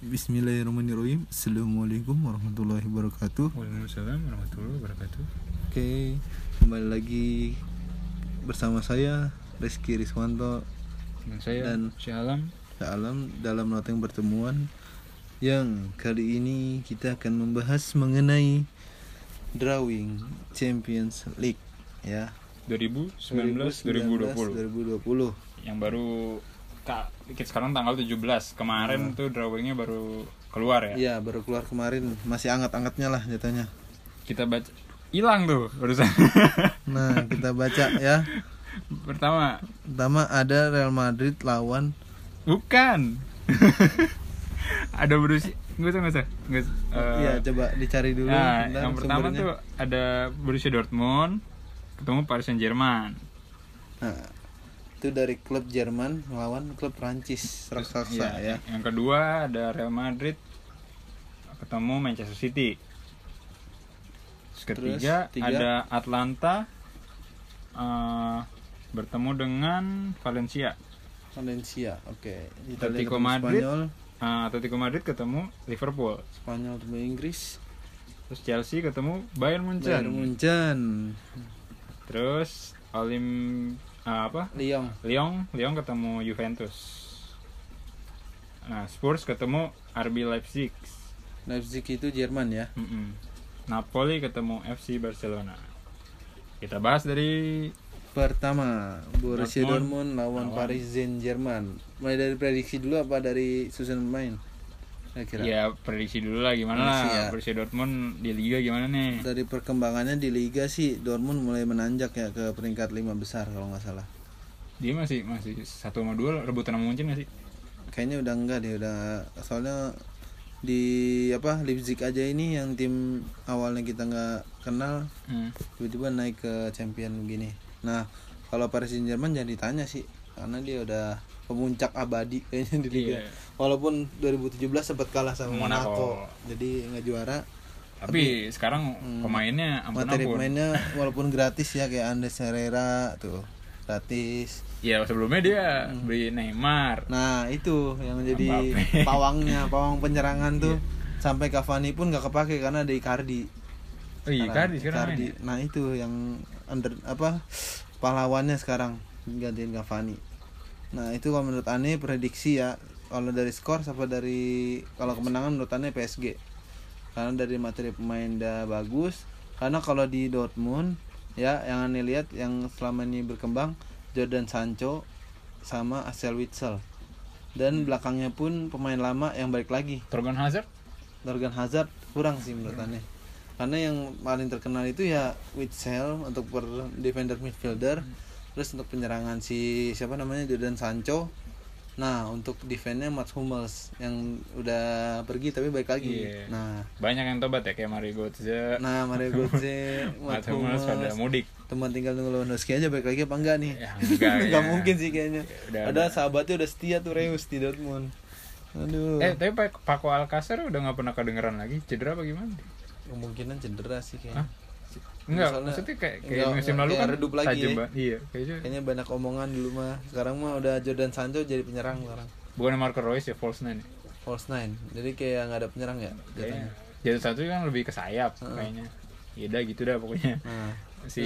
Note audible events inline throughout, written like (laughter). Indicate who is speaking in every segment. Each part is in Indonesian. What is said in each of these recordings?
Speaker 1: Bismillahirrahmanirrahim. Assalamualaikum warahmatullahi wabarakatuh.
Speaker 2: Waalaikumsalam warahmatullahi wabarakatuh.
Speaker 1: Oke Kembali lagi Bersama saya Rizky Riswanto
Speaker 2: Dan saya
Speaker 1: Dan-
Speaker 2: Syekh Alam.
Speaker 1: Alam dalam noteng pertemuan Yang kali ini kita akan membahas mengenai Drawing Champions League Ya.
Speaker 2: 2019 2020
Speaker 1: 2020
Speaker 2: yang baru kak sekarang tanggal 17 kemarin tuh drawingnya baru keluar ya?
Speaker 1: Iya baru keluar kemarin. Masih anget-angetnya lah jatuhnya
Speaker 2: kita baca hilang tuh barusan. (laughs)
Speaker 1: Nah kita baca ya.
Speaker 2: Pertama.
Speaker 1: Pertama ada Real Madrid lawan
Speaker 2: bukan. (laughs) Ada Borussia nggak usah nggak usah nggak usah. Eh,
Speaker 1: Iya coba dicari dulu
Speaker 2: nah,
Speaker 1: bentar
Speaker 2: yang pertama
Speaker 1: sumbernya.
Speaker 2: tuh ada Borussia Dortmund ketemu Paris Saint Germain
Speaker 1: Nah, itu dari klub Jerman melawan klub Prancis raksasa ya.
Speaker 2: yang kedua ada Real Madrid ketemu Manchester City Terus ketiga
Speaker 1: Terus, tiga.
Speaker 2: ada Atlanta eh, bertemu dengan Valencia
Speaker 1: Valencia, oke. Italia
Speaker 2: Atletico Madrid.
Speaker 1: Spanyol,
Speaker 2: Eh, Atletico Madrid ketemu Liverpool
Speaker 1: Spanyol ketemu Inggris,
Speaker 2: terus Chelsea ketemu Bayern Munchen
Speaker 1: Bayern Munchen,
Speaker 2: terus Olim eh, apa
Speaker 1: Lyon,
Speaker 2: Lyon Lyon ketemu Juventus nah Spurs ketemu RB Leipzig
Speaker 1: Leipzig itu Jerman ya.
Speaker 2: Mm-mm. Napoli ketemu FC Barcelona kita bahas dari
Speaker 1: Pertama, Borussia
Speaker 2: Dortmund
Speaker 1: Dortmund lawan
Speaker 2: lawan.
Speaker 1: Paris Saint-Germain. Mulai dari prediksi dulu apa dari susunan pemain? Kira-kira.
Speaker 2: ya prediksi dulu lah gimana
Speaker 1: Prediksi
Speaker 2: lah
Speaker 1: ya.
Speaker 2: Borussia Dortmund di Liga gimana nih
Speaker 1: Dari perkembangannya di liga sih Dortmund mulai menanjak ya ke peringkat lima besar kalau nggak salah.
Speaker 2: dia masih masih satu sama dua rebutan sama Munchen sih
Speaker 1: kayaknya udah enggak deh udah soalnya di apa Leipzig aja ini yang tim awalnya kita nggak kenal
Speaker 2: hmm.
Speaker 1: tiba-tiba naik ke champion begini nah kalau Paris Saint Germain jangan ditanya sih karena dia udah pemuncak abadi (laughs) kayaknya di liga
Speaker 2: Iya.
Speaker 1: walaupun 2017 sempat kalah sama
Speaker 2: Monaco.
Speaker 1: Monaco, jadi nggak juara
Speaker 2: tapi sekarang
Speaker 1: Hmm.
Speaker 2: pemainnya ampun
Speaker 1: materi
Speaker 2: ampun
Speaker 1: pemainnya (laughs) walaupun gratis ya kayak Andes Herrera tuh gratis
Speaker 2: ya sebelumnya dia beli Neymar
Speaker 1: Nah itu yang jadi
Speaker 2: Mbappe. (laughs)
Speaker 1: pawangnya, pawang penyerangan tuh sampai Cavani pun nggak kepake karena ada Icardi.
Speaker 2: oh iya Icardi sekarang
Speaker 1: Icardi.
Speaker 2: ya?
Speaker 1: Nah itu yang under apa pahlawannya sekarang gantiin Cavani. Nah itu kalau menurut Ane prediksi ya kalau dari skor apa dari kalau kemenangan menurut Ane PSG karena dari materi pemain udah bagus karena kalau di Dortmund ya yang Ane lihat yang selama ini berkembang Jordan Sancho sama Axel Witsel. Dan belakangnya pun pemain lama yang balik lagi.
Speaker 2: Torgan Hazard?
Speaker 1: Morgan Hazard kurang sih menurut Ane. Karena yang paling terkenal itu ya Witsel untuk per defender midfielder terus untuk penyerangan si siapa namanya Jordan Sancho. Nah untuk defense-nya Mats Hummels yang udah pergi tapi balik lagi.
Speaker 2: Iya.
Speaker 1: nah.
Speaker 2: Banyak yang tobat ya kayak Mario Götze.
Speaker 1: Nah Mario (laughs) Götze Mats
Speaker 2: Mats Hummels pada mudik.
Speaker 1: Teman tinggal nunggu Lewandowski aja balik lagi apa enggak nih?
Speaker 2: Ya, enggak,
Speaker 1: Nggak (laughs)
Speaker 2: ya.
Speaker 1: mungkin sih kayaknya.
Speaker 2: Udah,
Speaker 1: ada
Speaker 2: udah.
Speaker 1: sahabatnya udah setia tuh Reus di Dortmund. Aduh.
Speaker 2: Eh tapi Pak- Paco Alcacer udah nggak pernah kedengeran lagi. Cedera apa gimana?
Speaker 1: Kemungkinan cedera sih kayaknya.
Speaker 2: Hah? Enggak,
Speaker 1: Soalnya-
Speaker 2: maksudnya kayak, kayak
Speaker 1: Enggak,
Speaker 2: musim
Speaker 1: enggak,
Speaker 2: lalu
Speaker 1: kayak
Speaker 2: kan
Speaker 1: redup lagi
Speaker 2: tajam
Speaker 1: ya.
Speaker 2: Iya, kayaknya
Speaker 1: kayaknya banyak omongan dulu mah sekarang mah udah Jordan Sancho jadi penyerang sekarang
Speaker 2: bukan Marco Reus ya false nine. ya?
Speaker 1: false nine jadi kayak nggak ada penyerang ya
Speaker 2: Kayaknya.
Speaker 1: jatuhnya
Speaker 2: Jadi satu kan lebih ke sayap
Speaker 1: Heeh.
Speaker 2: kayaknya. Ya udah gitu dah pokoknya.
Speaker 1: nah (laughs)
Speaker 2: Si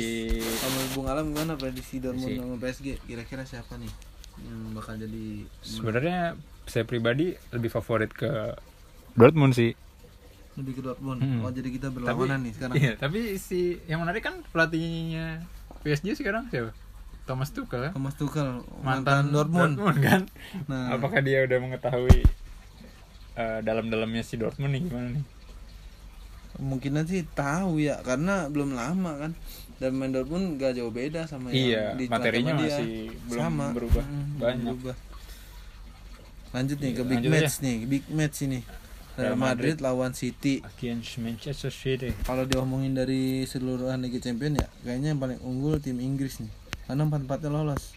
Speaker 1: sama Bung Alam gimana prediksi Dortmund
Speaker 2: Si-
Speaker 1: sama PSG kira-kira siapa nih yang bakal jadi
Speaker 2: sebenarnya saya pribadi lebih favorit ke Dortmund sih.
Speaker 1: Lebih ke Dortmund
Speaker 2: Hmm.
Speaker 1: oh jadi kita berlawanan nih sekarang
Speaker 2: Iya, tapi si yang menarik kan pelatihnya PSG sekarang siapa? Thomas Tuchel?
Speaker 1: Thomas Tuchel
Speaker 2: Mantan,
Speaker 1: Dortmund,
Speaker 2: kan?
Speaker 1: nah
Speaker 2: Apakah dia udah mengetahui eh, dalam-dalamnya si Dortmund nih gimana nih?
Speaker 1: kemungkinan sih tahu ya karena belum lama kan dan main Dortmund gak jauh beda sama
Speaker 2: Iya,
Speaker 1: yang di
Speaker 2: materinya
Speaker 1: dia.
Speaker 2: masih belum
Speaker 1: sama
Speaker 2: berubah
Speaker 1: Hmm,
Speaker 2: banyak.
Speaker 1: berubah. lanjut nih ke
Speaker 2: Iya,
Speaker 1: big
Speaker 2: lanjut
Speaker 1: match nih big match ini Real Madrid
Speaker 2: Madrid.
Speaker 1: lawan City
Speaker 2: Against Manchester City.
Speaker 1: kalau diomongin dari seluruhan Liga Champion ya kayaknya yang paling unggul tim Inggris nih karena empat empatnya lolos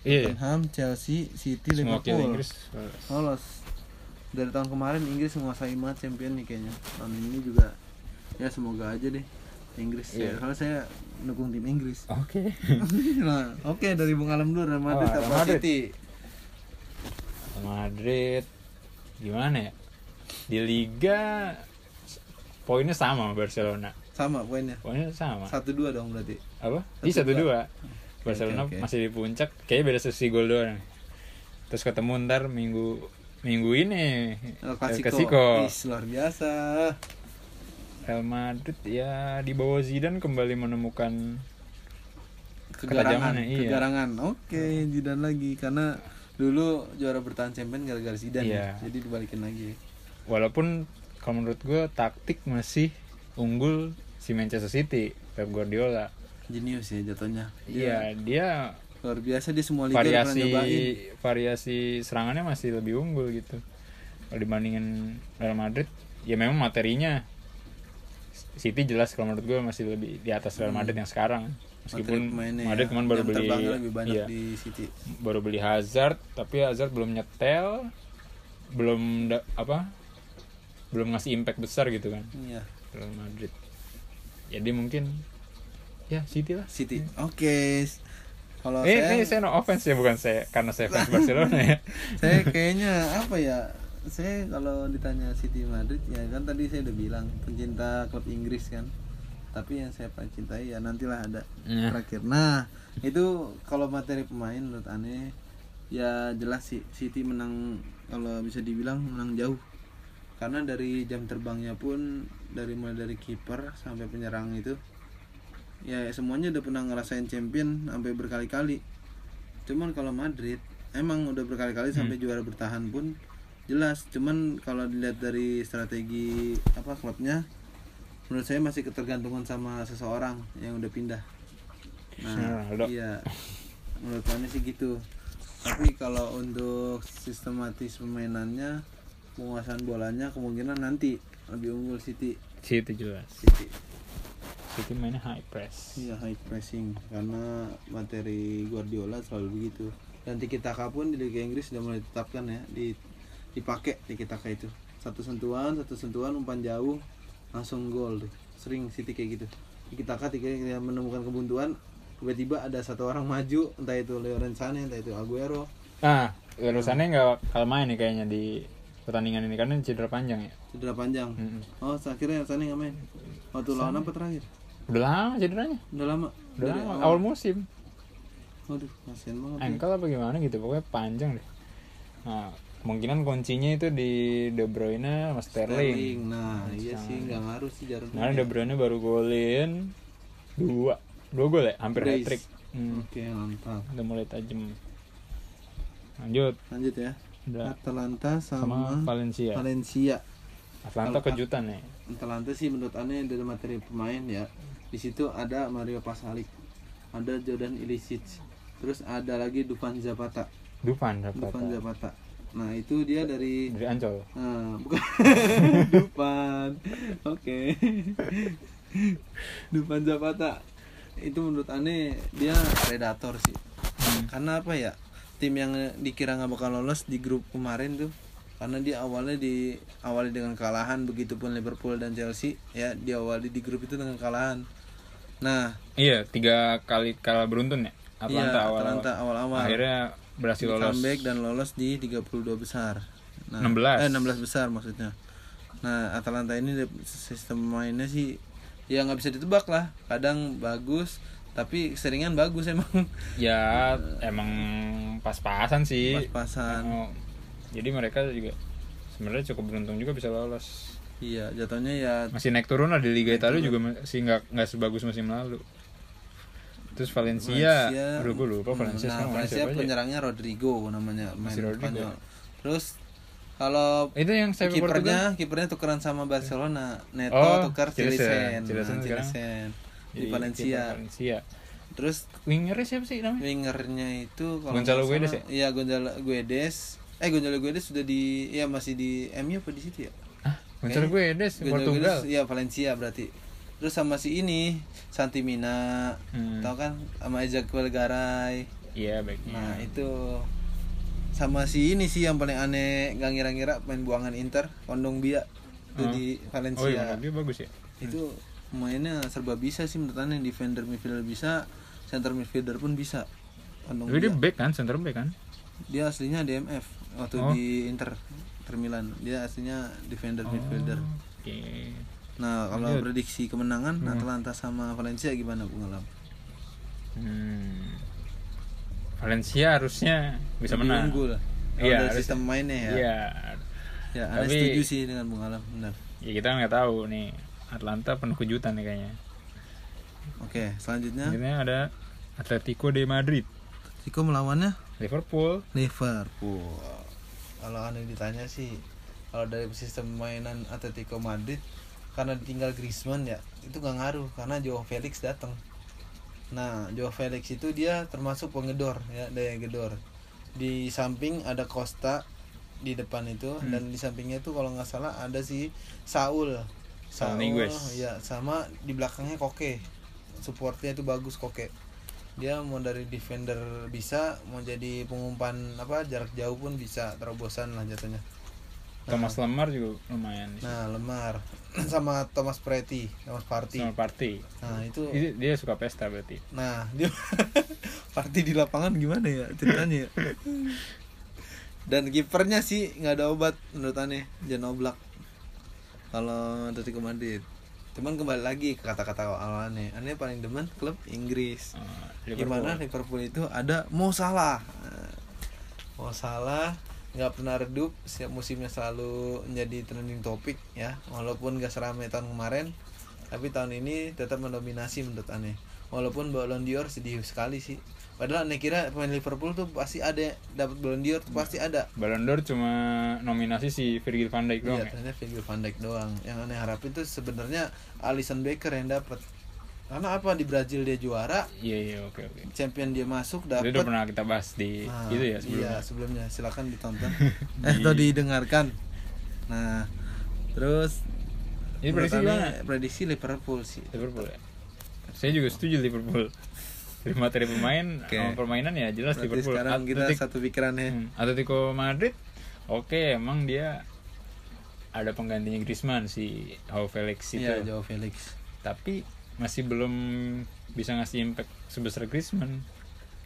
Speaker 2: Iya,
Speaker 1: Tottenham Chelsea City
Speaker 2: semua
Speaker 1: Liverpool
Speaker 2: Inggris.
Speaker 1: lolos dari tahun kemarin Inggris menguasai banget champion nih kayaknya tahun ini juga ya semoga aja deh Inggris ya
Speaker 2: Iya.
Speaker 1: kalau saya dukung tim Inggris
Speaker 2: Oke. (laughs)
Speaker 1: nah oke dari Bung Alam dulu Real Madrid
Speaker 2: Oh, Real Madrid.
Speaker 1: City
Speaker 2: Madrid gimana ya di Liga poinnya sama sama Barcelona
Speaker 1: sama poinnya
Speaker 2: poinnya sama
Speaker 1: satu dua dong berarti
Speaker 2: apa di satu
Speaker 1: dua.
Speaker 2: Barcelona
Speaker 1: oke.
Speaker 2: masih di puncak kayaknya beda sesi gol doang terus ketemu ntar minggu minggu ini
Speaker 1: El
Speaker 2: El
Speaker 1: Clasico.
Speaker 2: Clasico.
Speaker 1: Is, luar biasa
Speaker 2: Real Madrid ya di bawah Zidane kembali menemukan
Speaker 1: kegarangan
Speaker 2: iya.
Speaker 1: kegarangan oke Zidane lagi karena dulu juara bertahan champion gara-gara Zidane
Speaker 2: Iya.
Speaker 1: ya. jadi dibalikin lagi
Speaker 2: walaupun kalau menurut gue taktik masih unggul si Manchester City Pep Guardiola.
Speaker 1: Jenius ya jatuhnya.
Speaker 2: Iya dia
Speaker 1: luar biasa dia semua liga
Speaker 2: variasi variasi serangannya masih lebih unggul gitu. Kalau dibandingin Real Madrid ya memang materinya. City jelas kalau menurut gue masih lebih di atas Real Madrid yang sekarang. Meskipun Madrid
Speaker 1: ya.
Speaker 2: kemarin baru beli
Speaker 1: lebih banyak
Speaker 2: iya,
Speaker 1: di City.
Speaker 2: Baru beli Hazard tapi Hazard belum nyetel belum da- apa belum ngasih impact besar gitu kan.
Speaker 1: Iya.
Speaker 2: Real Madrid. Jadi mungkin ya City lah.
Speaker 1: City. Oke. Kalau
Speaker 2: eh,
Speaker 1: saya
Speaker 2: eh saya no offense ya bukan saya karena saya fans Barcelona ya. (laughs)
Speaker 1: Saya kayaknya apa ya saya kalau ditanya City Madrid ya kan tadi saya udah bilang pencinta klub Inggris kan. Tapi yang saya paling cintai ya nantilah ada
Speaker 2: Iya.
Speaker 1: terakhir. Nah itu kalau materi pemain menurut aneh ya jelas sih City menang kalau bisa dibilang menang jauh karena dari jam terbangnya pun dari mulai dari kiper sampai penyerang itu ya semuanya udah pernah ngerasain champion sampai berkali-kali. Cuman kalau Madrid emang udah berkali-kali sampai juara bertahan pun jelas. Cuman kalau dilihat dari strategi apa klubnya menurut saya masih ketergantungan sama seseorang yang udah pindah. Nah
Speaker 2: Ronaldo.
Speaker 1: iya. Menurut saya sih gitu. Tapi kalau untuk sistematis permainannya penguasaan bolanya kemungkinan nanti lebih unggul City
Speaker 2: City jelas
Speaker 1: City
Speaker 2: City mainnya high press
Speaker 1: Iya high pressing karena materi Guardiola selalu begitu. Dan Tiki Taka pun di Liga Inggris sudah mulai ditetapkan ya di dipakai Tiki Taka itu. Satu sentuhan, satu sentuhan umpan jauh langsung gol tuh. Sering City kayak gitu. Tiki Taka tiga yang menemukan kebuntuan tiba-tiba ada satu orang maju entah itu Lorenzane entah itu Aguero
Speaker 2: ah Lerusannya nggak kalau main nih kayaknya di pertandingan ini karena cedera panjang ya
Speaker 1: cedera panjang.
Speaker 2: Mm-mm.
Speaker 1: Oh, akhirnya Lorenzane nggak main. Waktu lawan apa terakhir?
Speaker 2: udah lama cederanya
Speaker 1: Udah lama.
Speaker 2: udah
Speaker 1: Dari
Speaker 2: lama awal musim
Speaker 1: Waduh, kasihan banget. ya.
Speaker 2: ankle apa gimana gitu pokoknya panjang deh nah kemungkinan kuncinya itu di De Bruyne sama Sterling,
Speaker 1: Sterling. Nah, iya sih nggak ngaruh sih jarum.
Speaker 2: Nah, De Bruyne baru golin dua dua gol ya hampir hat trick hmm,
Speaker 1: Oke, mantap.
Speaker 2: udah mulai tajam lanjut
Speaker 1: Lanjut ya.
Speaker 2: Udah
Speaker 1: Atalanta
Speaker 2: sama
Speaker 1: sama,
Speaker 2: Valencia
Speaker 1: Valencia.
Speaker 2: Atlanta
Speaker 1: Kalau-
Speaker 2: kejutan ya
Speaker 1: Atalanta sih menurut aneh dari materi pemain ya. Di situ ada Mario Pasalic, ada Jordan Ilicic, terus ada lagi Dufan Zapata.
Speaker 2: Dufan
Speaker 1: Dufan
Speaker 2: dapat
Speaker 1: Zapata. Nah, itu dia dari
Speaker 2: dari Ancol
Speaker 1: Nah, bukan (laughs) Dufan. Oke. (laughs) Dufan Zapata. Itu menurut aneh dia predator sih. Karena apa ya? Tim yang dikira nggak bakal lolos di grup kemarin tuh karena dia awalnya di awali dengan kekalahan begitupun Liverpool dan Chelsea ya diawali di grup itu dengan kekalahan. Nah,
Speaker 2: iya tiga kali kalah beruntun ya Atlanta
Speaker 1: iya,
Speaker 2: awal
Speaker 1: Atalanta awal-awal
Speaker 2: akhirnya berhasil
Speaker 1: di
Speaker 2: lolos
Speaker 1: comeback dan lolos di 32 besar. Nah,
Speaker 2: 16.
Speaker 1: Eh 16 besar maksudnya. Nah, Atalanta ini sistem mainnya sih ya nggak bisa ditebak lah. Kadang bagus, tapi seringan bagus emang. (laughs)
Speaker 2: ya emang pas-pasan sih
Speaker 1: Pas-pasan.
Speaker 2: Oh, jadi mereka juga sebenarnya cukup beruntung juga bisa lolos
Speaker 1: Iya, jatuhnya ya
Speaker 2: masih naik turun lah di Liga Italia juga masih nggak nggak sebagus musim lalu terus Valencia,
Speaker 1: Valencia.
Speaker 2: Aduh, gue lupa Valencia
Speaker 1: nah, Valencia
Speaker 2: aja.
Speaker 1: penyerangnya Rodrigo namanya main
Speaker 2: Masih Rodrigo.
Speaker 1: Spanyol. Terus kalau
Speaker 2: itu yang saya
Speaker 1: kipernya kipernya tukeran sama Barcelona. Neto
Speaker 2: Oh,
Speaker 1: tukar.
Speaker 2: Cilesen.
Speaker 1: Cilesen Nah,
Speaker 2: sekarang.
Speaker 1: Cilesen. Di Valencia.
Speaker 2: Valencia
Speaker 1: Terus
Speaker 2: wingernya siapa sih namanya
Speaker 1: wingernya itu kalau
Speaker 2: Gonzalo Guedes
Speaker 1: salah- Iya, Gonzalo Guedes. Eh Gonzalo Guedes sudah di ya masih di MU apa di situ ya?
Speaker 2: ah Gonzalo Guedes
Speaker 1: Gonzalo
Speaker 2: Portugal
Speaker 1: Guedes, Iya, Valencia berarti. Terus sama si ini Santi Mina.
Speaker 2: Hmm.
Speaker 1: Tahu kan sama Ezequiel Garay.
Speaker 2: iya baiknya
Speaker 1: Nah, itu sama si ini sih yang paling aneh gak ngira-ngira main buangan Inter, Kondong Bia itu
Speaker 2: Oh.
Speaker 1: di Valencia.
Speaker 2: oh iya dia bagus ya
Speaker 1: Itu mainnya serba bisa sih menurut aneh defender midfielder bisa, center midfielder pun bisa.
Speaker 2: Tapi dia
Speaker 1: Bia.
Speaker 2: back kan center back kan
Speaker 1: dia aslinya DMF waktu
Speaker 2: Oh.
Speaker 1: di Inter Inter Milan dia aslinya defender
Speaker 2: Oh,
Speaker 1: midfielder
Speaker 2: Oke.
Speaker 1: nah kalau prediksi kemenangan
Speaker 2: Hmm.
Speaker 1: Atalanta sama Valencia gimana Bung Alam
Speaker 2: Hmm. Valencia harusnya bisa
Speaker 1: Lebih
Speaker 2: menang.
Speaker 1: unggul kalau
Speaker 2: Iya,
Speaker 1: sistem mainnya ya
Speaker 2: Iya.
Speaker 1: ya
Speaker 2: Tapi-
Speaker 1: setuju sih dengan Bung Alam benar
Speaker 2: Ya kita nggak tahu nih. Atlanta penuh kejutan nih kayaknya.
Speaker 1: oke selanjutnya.
Speaker 2: Selanjutnya ada Atletico de Madrid,
Speaker 1: Tiko melawannya?
Speaker 2: Liverpool.
Speaker 1: Liverpool. Kalau aneh ditanya sih kalau dari sistem mainan Atletico Madrid karena ditinggal Griezmann ya itu gak ngaruh karena Joao Felix datang nah Joao Felix itu dia termasuk pengedor ya daya gedor. Di samping ada Costa di depan itu
Speaker 2: Hmm.
Speaker 1: dan di sampingnya itu kalau nggak salah ada si Saul
Speaker 2: Saul Niguez.
Speaker 1: ya sama di belakangnya Koke supportnya itu bagus Koke dia mau dari defender bisa mau jadi pengumpan apa jarak jauh pun bisa terobosan lah jatuhnya
Speaker 2: Thomas Lemar juga lumayan.
Speaker 1: nah lemar (clears throat) sama Thomas Preti Thomas Party
Speaker 2: Sama Party.
Speaker 1: nah itu
Speaker 2: Itu dia suka pesta berarti.
Speaker 1: nah dia (laughs) Party di lapangan gimana ya ceritanya ya? (laughs) dan kipernya sih nggak ada obat menurut aneh Jan Oblak kalau Atletico Madrid? Cuman kembali lagi ke kata-kata awal aneh paling demen klub Inggris.
Speaker 2: Uh,
Speaker 1: gimana Liverpool itu? Ada Mo Salah. Mo Salah nggak pernah redup setiap musimnya selalu menjadi trending topik ya. Walaupun gak seramai tahun kemarin tapi tahun ini tetap mendominasi menurut aneh walaupun Ballon d'Or sedih sekali sih padahal aneh kira pemain Liverpool tuh pasti ada dapat Ballon d'Or tuh pasti ada
Speaker 2: Ballon d'Or cuma nominasi si Virgil van Dijk doang
Speaker 1: Iya,
Speaker 2: ya.
Speaker 1: ternyata Virgil van Dijk doang. Yang aneh harapin tuh sebenarnya Alisson Becker yang dapat. Karena apa di Brazil dia juara,
Speaker 2: Iya iya oke oke.
Speaker 1: champion dia masuk
Speaker 2: Itu
Speaker 1: dapat
Speaker 2: udah pernah kita bahas di
Speaker 1: Nah,
Speaker 2: itu ya sebelumnya.
Speaker 1: Iya, sebelumnya silakan ditonton. (laughs) (laughs) eh, atau didengarkan. Nah, terus
Speaker 2: Ini prediksi gimana?
Speaker 1: Prediksi Liverpool sih.
Speaker 2: Liverpool ya. Saya juga setuju Liverpool. (laughs) Dari materi pemain
Speaker 1: Oke.
Speaker 2: sama permainan ya jelas
Speaker 1: Berarti
Speaker 2: Liverpool.
Speaker 1: sekarang kita
Speaker 2: Atletic-
Speaker 1: satu pikiran ya.
Speaker 2: Hmm, Atletico Madrid oke emang dia ada penggantinya Griezmann si Joao Felix itu.
Speaker 1: Iya, Joao Felix.
Speaker 2: Tapi masih belum bisa ngasih impact sebesar Griezmann.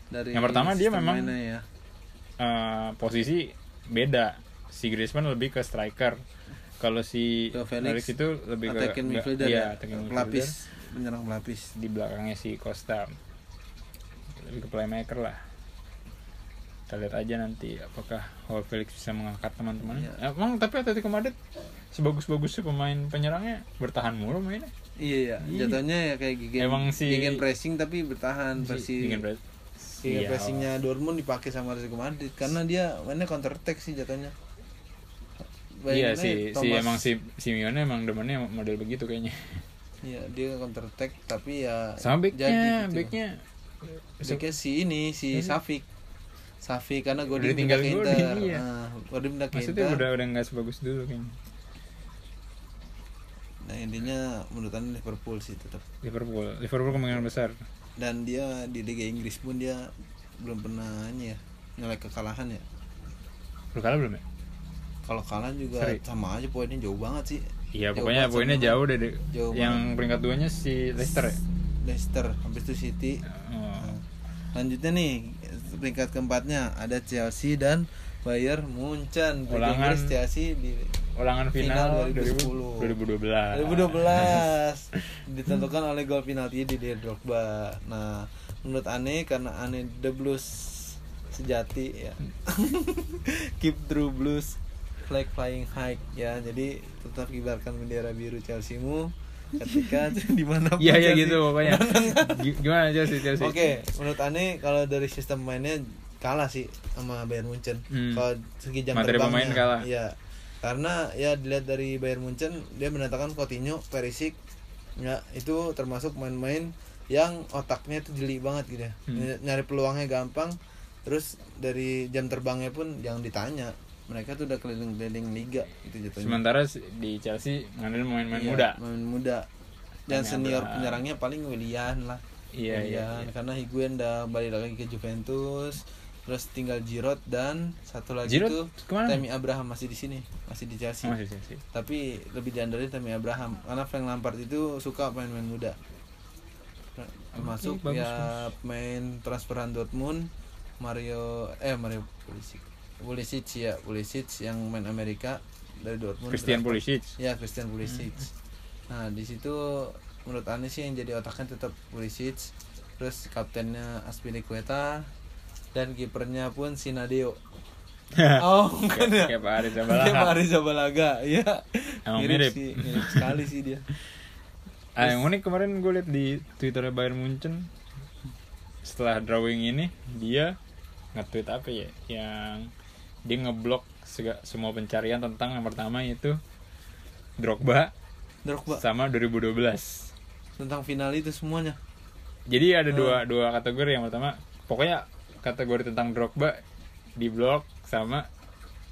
Speaker 1: Dari
Speaker 2: Yang pertama dia memang-
Speaker 1: ya.
Speaker 2: Eh, posisi beda. Si Griezmann lebih ke striker. Kalau si
Speaker 1: Joao Felix
Speaker 2: itu lebih ke
Speaker 1: midfielder
Speaker 2: iya,
Speaker 1: ya,
Speaker 2: attacking midfielder.
Speaker 1: pelapis, penyerang pelapis.
Speaker 2: di belakangnya si Costa lebih ke playmaker lah kita lihat aja nanti apakah Joao Felix bisa mengangkat teman-teman
Speaker 1: Iya.
Speaker 2: emang tapi Atletico Madrid sebagus-bagusnya pemain penyerangnya bertahan mulu mainnya
Speaker 1: Iya ya,
Speaker 2: Iya.
Speaker 1: jatuhnya ya kayak gigi
Speaker 2: Emang si-
Speaker 1: gegen pressing tapi bertahan versi
Speaker 2: Bikin berat.
Speaker 1: gegen
Speaker 2: Iya,
Speaker 1: pressingnya Dortmund dipakai sama Atletico Madrid karena dia mainnya counter attack sih jatuhnya.
Speaker 2: iya
Speaker 1: Bayanginnya
Speaker 2: si si
Speaker 1: Thomas-
Speaker 2: emang si Simeone emang demennya model begitu kayaknya (laughs)
Speaker 1: Iya, dia counter attack tapi ya
Speaker 2: sama backnya
Speaker 1: gitu.
Speaker 2: backnya
Speaker 1: Backnya si ini si
Speaker 2: Iya.
Speaker 1: Safik. Safik karena
Speaker 2: tinggal
Speaker 1: pindah ke Inter.
Speaker 2: iya.
Speaker 1: Nah, Godin pindah ke
Speaker 2: maksudnya
Speaker 1: Inter.
Speaker 2: udah udah nggak sebagus dulu kayaknya
Speaker 1: Nah, intinya menurut Anda Liverpool sih tetap.
Speaker 2: Liverpool Liverpool kemungkinan besar
Speaker 1: Dan dia di Liga Inggris pun dia belum pernah ini ya nyolek kekalahan ya.
Speaker 2: udah kalah belum ya
Speaker 1: Kalau kalah juga
Speaker 2: Seri.
Speaker 1: sama aja poinnya jauh banget sih.
Speaker 2: Iya pokoknya poinnya jauh deh deh.
Speaker 1: Jauh
Speaker 2: Yang
Speaker 1: banget.
Speaker 2: peringkat duanya si Leicester ya.
Speaker 1: Leicester, habis itu City.
Speaker 2: Oh.
Speaker 1: Lanjutnya nih peringkat keempatnya ada Chelsea dan Bayern Munchen.
Speaker 2: Ulangan
Speaker 1: Inggris Chelsea di
Speaker 2: Ulangan
Speaker 1: Final
Speaker 2: final,
Speaker 1: 2010.
Speaker 2: 2012.
Speaker 1: 2012 ditentukan oleh gol penalti di Didier Drogba. Nah, menurut Ane karena Ane the blues sejati ya. (laughs) Keep true blues flag flying high ya. Jadi tetap kibarkan bendera biru Chelsea-mu ketika (laughs) (laughs) di mana
Speaker 2: Iya iya gitu pokoknya. (laughs) Gi- Gimana Chelsea Chelsea?
Speaker 1: Oke, menurut Ane kalau dari sistem mainnya kalah sih sama Bayern Munchen.
Speaker 2: Hmm.
Speaker 1: Kalau segi jam
Speaker 2: Materi
Speaker 1: terbangnya,
Speaker 2: pemain kalah.
Speaker 1: Iya. Karena ya dilihat dari Bayern Munchen dia mendatangkan Coutinho, Perisic, ya itu termasuk main-main yang otaknya itu jeli banget gitu ya.
Speaker 2: Hmm.
Speaker 1: Ny- Nyari peluangnya gampang. Terus dari jam terbangnya pun jangan ditanya. Mereka tuh udah keliling-keliling liga gitu jatuhnya.
Speaker 2: Sementara di Chelsea ngandelin pemain-pemain
Speaker 1: Iya,
Speaker 2: muda.
Speaker 1: Pemain muda. Dan
Speaker 2: Tanya
Speaker 1: senior penyerangnya paling Willian lah.
Speaker 2: Iya iya.
Speaker 1: Willian,
Speaker 2: iya.
Speaker 1: karena Higuain udah balik lagi ke Juventus. Terus tinggal Giroud dan satu lagi
Speaker 2: Giroud
Speaker 1: tuh
Speaker 2: ke mana?
Speaker 1: Tammy Abraham masih di sini, masih di Chelsea.
Speaker 2: Masih Chelsea.
Speaker 1: Tapi lebih diandelin Tammy Abraham karena Frank Lampard itu suka pemain-pemain muda. Termasuk
Speaker 2: bagus,
Speaker 1: ya pemain transferan Dortmund Mario eh Mario Pulisic Pulisic ya. Pulisic yang main Amerika dari Dortmund.
Speaker 2: Christian
Speaker 1: Berapa-
Speaker 2: Pulisic.
Speaker 1: Ya Christian Pulisic. Nah di situ menurut Ane sih yang jadi otaknya tetap Pulisic. Terus kaptennya Aspilicueta dan kipernya pun Sinadeo (laughs) oh bukan ya?
Speaker 2: Kayak Pak Aris Zabalaga.
Speaker 1: Mari Zabalaga ya
Speaker 2: Emang
Speaker 1: mirip
Speaker 2: mirip.
Speaker 1: sih mirip sekali sih dia. (laughs)
Speaker 2: Ah, yang unik kemarin gue liat di twitternya Bayern Munchen. Setelah drawing ini dia nge-tweet apa ya? Yang dia ngeblok semua pencarian tentang yang pertama itu Drogba
Speaker 1: Drogba.
Speaker 2: sama 2012
Speaker 1: tentang final itu semuanya.
Speaker 2: Jadi ada
Speaker 1: Hmm.
Speaker 2: dua dua kategori. Yang pertama pokoknya kategori tentang Drogba di blok sama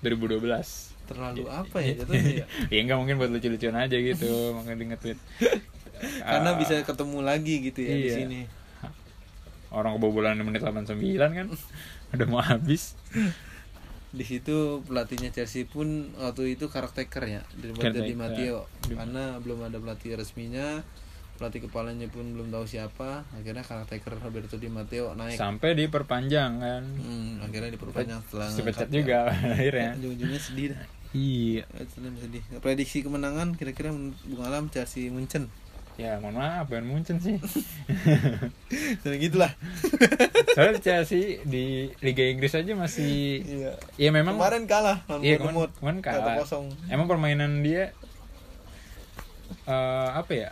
Speaker 2: 2012
Speaker 1: terlalu apa ya jatuhnya ya? (laughs)
Speaker 2: Ya enggak mungkin buat lucu-lucuan aja gitu (laughs) makanya nge-tweet.
Speaker 1: Karena
Speaker 2: Ah,
Speaker 1: bisa ketemu lagi gitu ya di
Speaker 2: Iya.
Speaker 1: sini.
Speaker 2: Orang kebobolan di menit 89 kan? (laughs) Udah mau habis
Speaker 1: di situ pelatihnya Chelsea pun waktu itu karakter ya daripada
Speaker 2: Caretaker.
Speaker 1: di Matteo.
Speaker 2: Di-
Speaker 1: karena belum ada pelatih resminya pelatih kepalanya pun belum tahu siapa. Akhirnya karakter Roberto Di Matteo naik.
Speaker 2: Sampai diperpanjang kan?
Speaker 1: Hmm, akhirnya diperpanjang setelah
Speaker 2: dipecat juga
Speaker 1: ya. (laughs)
Speaker 2: akhirnya.
Speaker 1: Ujung-ujungnya sedih dah.
Speaker 2: Iya.
Speaker 1: Sedih sedih. Prediksi kemenangan kira-kira menurut Bung Alam Chelsea Munchen
Speaker 2: ya mohon maaf Bayern Munchen sih. (laughs)
Speaker 1: Dan gitulah. (laughs)
Speaker 2: Soalnya Chelsea di Liga Inggris aja masih
Speaker 1: iya.
Speaker 2: Ya memang
Speaker 1: kemarin kalah lawan
Speaker 2: iya kemarin, kalah.
Speaker 1: kosong.
Speaker 2: Emang permainan dia eh apa ya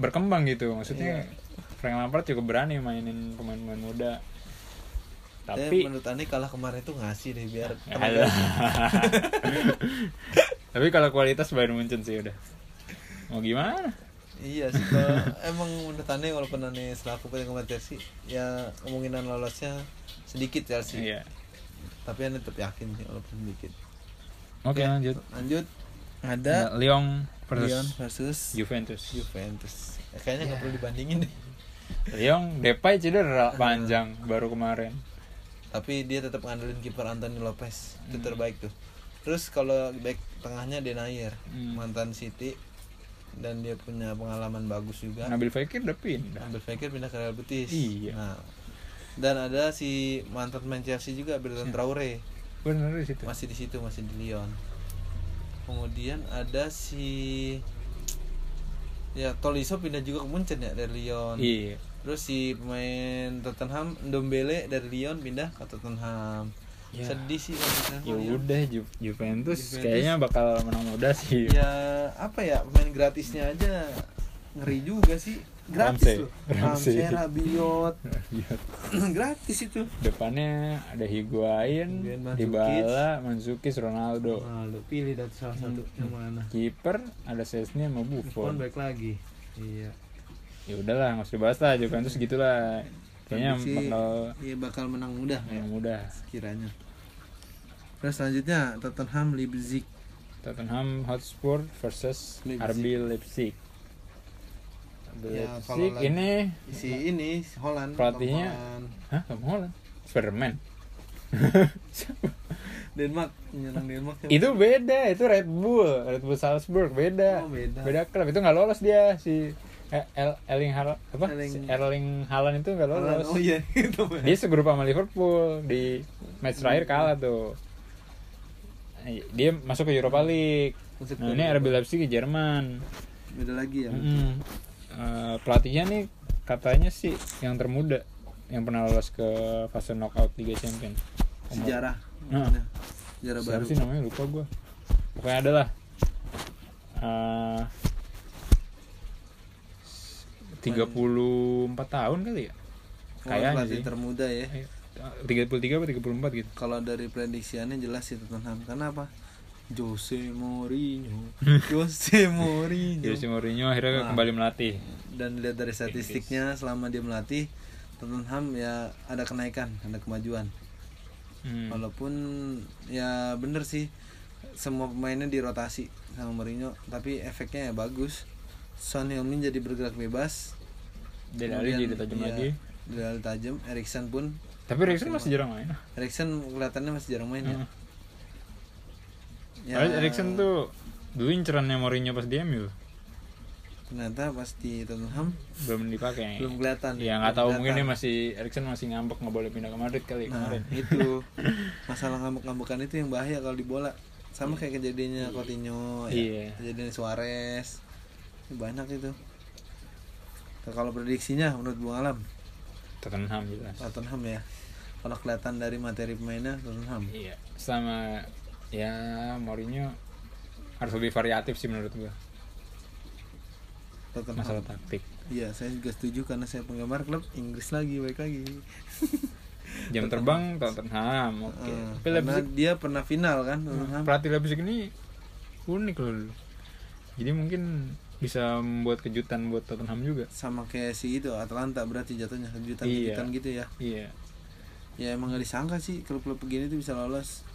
Speaker 2: berkembang gitu. Maksudnya Frank Lampard cukup berani mainin pemain-pemain muda.
Speaker 1: Tapi
Speaker 2: tapi
Speaker 1: menurut Ane kalah kemarin tuh ngasih deh biar (laughs)
Speaker 2: tapi kalau kualitas Bayern Munchen sih udah. Mau gimana
Speaker 1: Iya sih kalau emang menurut Ane walaupun Ane selaku penggemar Chelsea ya kemungkinan lolosnya sedikit Chelsea.
Speaker 2: iya
Speaker 1: Tapi Ane tetap yakin sih walaupun sedikit.
Speaker 2: oke lanjut
Speaker 1: Lanjut ada
Speaker 2: Nah, Lyon versus
Speaker 1: Lyon versus
Speaker 2: Juventus
Speaker 1: Juventus. Ya, kayaknya nggak perlu dibandingin deh.
Speaker 2: Lyon (laughs) Depay cedera panjang baru kemarin
Speaker 1: Tapi dia tetap ngandelin kiper Anthony Lopez. Itu
Speaker 2: Hmm.
Speaker 1: terbaik tuh. Terus kalau back tengahnya Denayer,
Speaker 2: Hmm.
Speaker 1: mantan City dan dia punya pengalaman bagus juga.
Speaker 2: Nabil Fekir udah pindah
Speaker 1: Ambil Fekir pindah ke Real Betis.
Speaker 2: Iya.
Speaker 1: Nah, dan ada si mantan main Chelsea juga Bertrand Traore
Speaker 2: bener di situ
Speaker 1: masih di situ masih di Lyon. Kemudian ada si ya Tolisso pindah juga ke Munchen ya dari Lyon.
Speaker 2: iya
Speaker 1: Terus si pemain Tottenham Ndombele dari Lyon pindah ke Tottenham.
Speaker 2: Ya.
Speaker 1: Sedih sih
Speaker 2: ya
Speaker 1: Lyon.
Speaker 2: udah Ju- Juventus,
Speaker 1: Juventus.
Speaker 2: kayaknya bakal menang muda sih
Speaker 1: Ya apa ya pemain gratisnya aja ngeri juga sih. Gratis
Speaker 2: Ramsey.
Speaker 1: loh.
Speaker 2: Ramsey.
Speaker 1: Ramsey, Rabiot. (laughs) (clears throat) Gratis itu.
Speaker 2: depannya ada Higuain. Dybala, Mandzukic, Ronaldo.
Speaker 1: Ronaldo pilih dari salah satu yang mana?
Speaker 2: Kiper ada Sesni sama
Speaker 1: Buffon
Speaker 2: Buffon.
Speaker 1: baik lagi. Iya.
Speaker 2: Ya udahlah, nggak usah dibahas lah Juventus gitulah. Kayaknya
Speaker 1: Prediksi,
Speaker 2: bakal
Speaker 1: iya bakal menang mudah
Speaker 2: yang mudah.
Speaker 1: kiranya. Terus selanjutnya Tottenham Leipzig.
Speaker 2: Tottenham Hotspur versus
Speaker 1: Leipzig.
Speaker 2: RB Leipzig.
Speaker 1: Ya,
Speaker 2: Leipzig ini
Speaker 1: Si ini si Holland.
Speaker 2: Pelatihnya-. Hah, Tom Holland? Spiderman. (laughs)
Speaker 1: Denmark menyerang Denmark. siapa?
Speaker 2: itu beda, itu Red Bull, Red Bull Salzburg beda.
Speaker 1: Oh, beda.
Speaker 2: Beda klub itu nggak lolos dia si eh, El Erling Haaland apa?
Speaker 1: Erling-
Speaker 2: Haaland itu nggak
Speaker 1: Holland.
Speaker 2: lolos.
Speaker 1: Oh iya (laughs) itu.
Speaker 2: Dia segrup sama Liverpool di match terakhir kalah tuh. Dia masuk ke Europa League.
Speaker 1: Masuk
Speaker 2: Nah,
Speaker 1: ke
Speaker 2: ini. RB Leipzig di Jerman.
Speaker 1: Beda lagi ya.
Speaker 2: Eh, pelatihnya nih katanya sih yang termuda yang pernah lolos ke fase knockout Liga Champions. Umur-
Speaker 1: Sejarah.
Speaker 2: Nah.
Speaker 1: Sejarah
Speaker 2: Siapa
Speaker 1: baru.
Speaker 2: sih namanya lupa gue. Pokoknya ada lah. Eh, 34 tahun kali ya?
Speaker 1: Oh,
Speaker 2: Kayaknya sih.
Speaker 1: termuda ya.
Speaker 2: Eh, 33 apa 34 gitu.
Speaker 1: Kalau dari prediksiannya jelas sih Tottenham. Karena apa? Jose Mourinho. (laughs) Jose Mourinho.
Speaker 2: Jose Mourinho akhirnya
Speaker 1: Nah.
Speaker 2: kembali melatih.
Speaker 1: Dan lihat dari statistiknya selama dia melatih Tottenham ya ada kenaikan, ada kemajuan.
Speaker 2: Hmm.
Speaker 1: Walaupun ya bener sih semua pemainnya dirotasi sama Mourinho, tapi efeknya ya bagus. Son Heung-min jadi bergerak bebas.
Speaker 2: Dele Alli
Speaker 1: Kemudian,
Speaker 2: jadi tajam
Speaker 1: iya,
Speaker 2: lagi.
Speaker 1: Dele Alli tajam, Erikson pun
Speaker 2: Tapi Erikson masih jarang main.
Speaker 1: Erikson kelihatannya masih jarang main ya.
Speaker 2: Hmm.
Speaker 1: Ya,
Speaker 2: Padahal Erikson tuh dulu incerannya Mourinho pas di MU.
Speaker 1: ternyata pas di Tottenham
Speaker 2: belum dipakai
Speaker 1: belum kelihatan
Speaker 2: ya nggak tahu mungkin dia masih Erikson masih ngambek nggak boleh pindah ke Madrid kali
Speaker 1: nah
Speaker 2: kemarin
Speaker 1: itu (laughs) masalah ngambek-ngambekan itu yang bahaya kalau di bola sama kayak kejadiannya Coutinho
Speaker 2: Iya.
Speaker 1: ya kejadian Suarez banyak itu. Nah, kalau prediksinya menurut Bung Alam?
Speaker 2: Tottenham jelas
Speaker 1: Tottenham ya. Kalau kelihatan dari materi pemainnya Tottenham.
Speaker 2: Iya sama ya Mourinho harus lebih variatif sih menurut gua.
Speaker 1: Tottenham.
Speaker 2: Masalah taktik.
Speaker 1: Iya, saya juga setuju karena saya penggemar klub Inggris lagi, baik lagi. (laughs)
Speaker 2: jam terbang Tottenham oke.
Speaker 1: Eh,
Speaker 2: tapi
Speaker 1: karena
Speaker 2: Leipzig
Speaker 1: dia pernah final kan, Tottenham.
Speaker 2: pelatih Leipzig ini unik loh. Jadi mungkin bisa membuat kejutan buat Tottenham juga
Speaker 1: Sama kayak si itu Atlanta berarti jatuhnya kejutan
Speaker 2: Iya.
Speaker 1: kejutan gitu ya.
Speaker 2: iya
Speaker 1: Ya emang gak disangka sih klub-klub begini tuh bisa lolos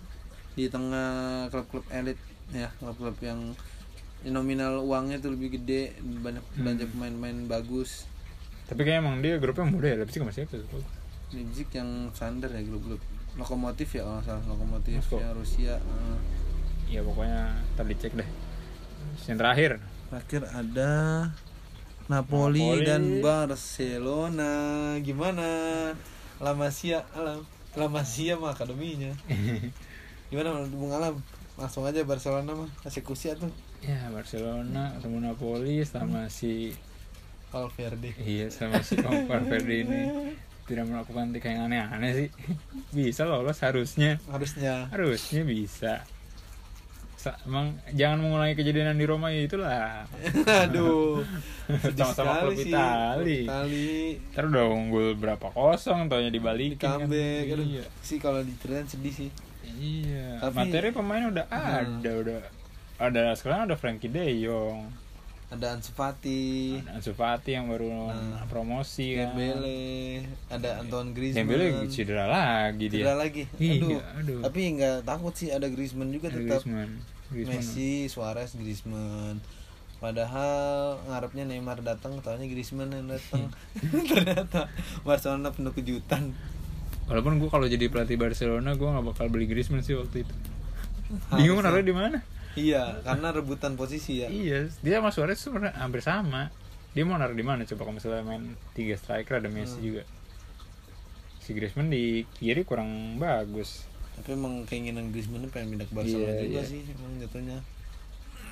Speaker 1: di tengah klub-klub elit ya, klub-klub yang nominal uangnya tuh lebih gede, banyak
Speaker 2: Hmm.
Speaker 1: belanja pemain-pemain bagus.
Speaker 2: tapi kayak emang dia grupnya muda ya Leipzig masih apa tuh
Speaker 1: Leipzig yang standar ya klub-klub lokomotif ya kalau salah lokomotif
Speaker 2: Moskow.
Speaker 1: ya Rusia. eh.
Speaker 2: ya pokoknya tadi cek deh yang terakhir
Speaker 1: Terakhir ada Napoli,
Speaker 2: Napoli.
Speaker 1: dan Barcelona. Gimana? La Masia, Alam. La Masia mah akademinya. (laughs) Gimana Bung Alam? Langsung aja Barcelona mah eksekusi tuh.
Speaker 2: ya Barcelona ketemu Napoli sama si
Speaker 1: Valverde.
Speaker 2: iya sama si Valverde (laughs) ini tidak melakukan tiga yang aneh-aneh sih bisa lolos harusnya
Speaker 1: Harusnya.
Speaker 2: harusnya bisa Sa- emang jangan mengulangi kejadian di Roma ya itulah (laughs)
Speaker 1: Aduh.
Speaker 2: Sama-sama klub
Speaker 1: sih.
Speaker 2: Itali.
Speaker 1: Itali.
Speaker 2: ntar udah unggul berapa kosong taunya
Speaker 1: Di
Speaker 2: dibalikin kan.
Speaker 1: comeback. Aduh.
Speaker 2: iya
Speaker 1: Sih kalau diceritain sedih sih.
Speaker 2: iya
Speaker 1: Tapi-
Speaker 2: materi pemain udah
Speaker 1: Hmm.
Speaker 2: ada udah ada sekarang ada Frankie De Jong
Speaker 1: Ada Ansu Fati.
Speaker 2: ada Ansu Fati yang baru
Speaker 1: Nah.
Speaker 2: promosi kan
Speaker 1: Dembele, ada Antoine Griezmann.
Speaker 2: Dembele cedera lagi dia
Speaker 1: Cedera lagi.
Speaker 2: Iya,
Speaker 1: Aduh.
Speaker 2: aduh.
Speaker 1: Tapi nggak takut sih ada Griezmann juga
Speaker 2: Ada
Speaker 1: tetap.
Speaker 2: Griezmann Griezmann
Speaker 1: Messi, Suarez, Griezmann. Padahal ngarepnya Neymar datang, taunya Griezmann yang datang. (laughs) Ternyata Barcelona penuh kejutan.
Speaker 2: walaupun gue kalau jadi pelatih Barcelona gue nggak bakal beli Griezmann sih waktu itu (laughs) bingung naruhnya di mana
Speaker 1: Iya, karena rebutan posisi ya.
Speaker 2: Iya, dia sama Suarez sebenarnya hampir sama. Dia mau naruh di mana coba kalau misalnya main tiga striker ada Messi
Speaker 1: Hmm.
Speaker 2: juga. Si Griezmann di kiri kurang bagus.
Speaker 1: Tapi emang keinginan Griezmann pengen pindah ke Barcelona
Speaker 2: Iya,
Speaker 1: juga
Speaker 2: iya.
Speaker 1: sih emang jatuhnya.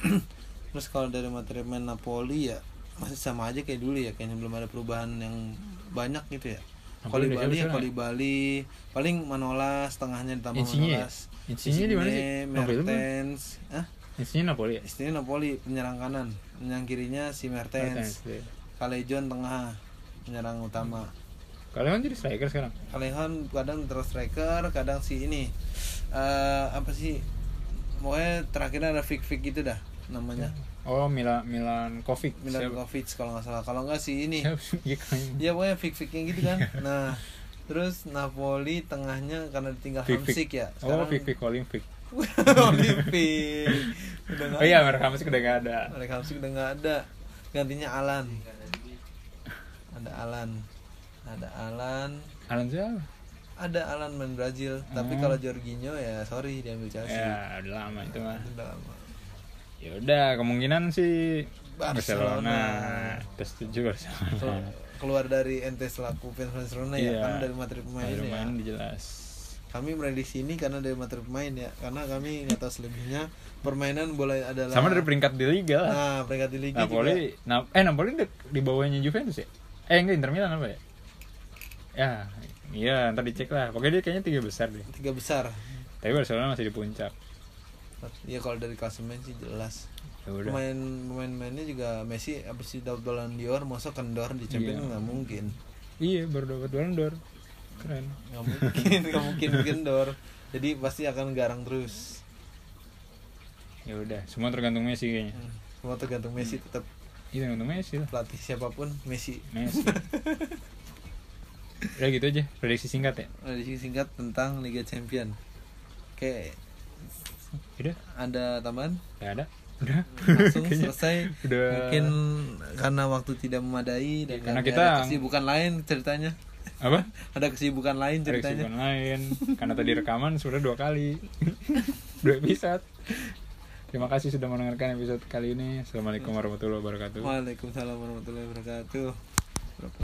Speaker 1: (clears throat) Terus kalau dari materi main Napoli ya masih sama aja kayak dulu ya, kayaknya belum ada perubahan yang banyak gitu ya.
Speaker 2: Udah
Speaker 1: Bali ya
Speaker 2: siapa
Speaker 1: Kali Bali, paling Manolas, tengahnya ditambah
Speaker 2: Insigne ya?
Speaker 1: Manolas.
Speaker 2: Insigne di mana sih?
Speaker 1: Insigne? Mertens, ah,
Speaker 2: Insigne Napoli ya?
Speaker 1: Istilahnya Napoli penyerang kanan, yang kirinya si Mertens,
Speaker 2: Mertens, iya.
Speaker 1: Kalejon tengah penyerang utama.
Speaker 2: Kan jadi striker sekarang.
Speaker 1: Kalejon kadang terus striker, kadang si ini eh apa sih? Pokoknya terakhirnya ada Fik Fik gitu dah namanya.
Speaker 2: Oh, Milan Milan Kovic.
Speaker 1: Milan Kovic kalau nggak salah. Kalau nggak si ini.
Speaker 2: Iya.
Speaker 1: Ya pokoknya Fik Fiknya gitu kan. Nah, terus Napoli tengahnya karena ditinggal
Speaker 2: Vic.
Speaker 1: Hamsik ya.
Speaker 2: Oh, Vic Vic Olympic.
Speaker 1: Olimpik. Udah nggak
Speaker 2: Oh iya, mereka Hamsik udah gak ada.
Speaker 1: Alex Hamsik udah nggak ada gantinya Alan ada Alan ada Alan
Speaker 2: Alan siapa?
Speaker 1: ada Alan main Brazil tapi
Speaker 2: Hmm.
Speaker 1: kalau Jorginho ya sorry diambil Chelsea
Speaker 2: Ya, udah lama itu mah.
Speaker 1: Udah lama.
Speaker 2: Ya udah, kemungkinan sih
Speaker 1: Barcelona.
Speaker 2: Barcelona. Terus
Speaker 1: Kelu-
Speaker 2: Barcelona.
Speaker 1: keluar dari ente selaku fans Barcelona ya
Speaker 2: Iya.
Speaker 1: kan dari materi pemain
Speaker 2: Main
Speaker 1: ya
Speaker 2: main jelas.
Speaker 1: kami prediksi ini karena dari materi pemain ya karena kami nggak tahu selebihnya permainan bola adalah
Speaker 2: Sama dari peringkat di liga lah.
Speaker 1: nah peringkat di liga juga
Speaker 2: Napoli, na eh Napoli di, di bawahnya Juventus ya? Eh enggak Inter Milan apa ya? Ya, iya ntar dicek lah. Pokoknya dia kayaknya tiga besar deh.
Speaker 1: tiga besar
Speaker 2: Tapi Barcelona masih di puncak.
Speaker 1: Ya kalau dari klasemen sih jelas
Speaker 2: Ya udah.
Speaker 1: pemain pemain-pemainnya juga Messi abis dapat Ballon d'Or masa kendor di Champions
Speaker 2: Iya.
Speaker 1: nggak mungkin
Speaker 2: Iya baru dapat Ballon d'Or. Keren.
Speaker 1: nggak mungkin nggak mungkin kendor jadi pasti akan garang terus
Speaker 2: Ya udah, semua tergantung Messi kayaknya.
Speaker 1: Hmm. semua tergantung Messi tetap
Speaker 2: Iya tergantung Messi lah.
Speaker 1: pelatih siapa pun Messi
Speaker 2: Messi. (laughs) udah gitu aja, prediksi singkat ya.
Speaker 1: prediksi singkat tentang Liga Champion oke
Speaker 2: Udah,
Speaker 1: ada tambahan
Speaker 2: gak ada. Udah.
Speaker 1: langsung (laughs) selesai
Speaker 2: Udah.
Speaker 1: mungkin karena waktu tidak memadai dan
Speaker 2: Ya, karena
Speaker 1: ada
Speaker 2: kita-
Speaker 1: kesibukan lain ceritanya
Speaker 2: Apa? (laughs)
Speaker 1: ada kesibukan lain
Speaker 2: Ada
Speaker 1: ceritanya
Speaker 2: kesibukan lain. (laughs) Karena tadi rekaman sudah dua kali. dua episode. Terima kasih sudah mendengarkan episode kali ini. Assalamualaikum warahmatullahi wabarakatuh.
Speaker 1: Waalaikumsalam warahmatullahi wabarakatuh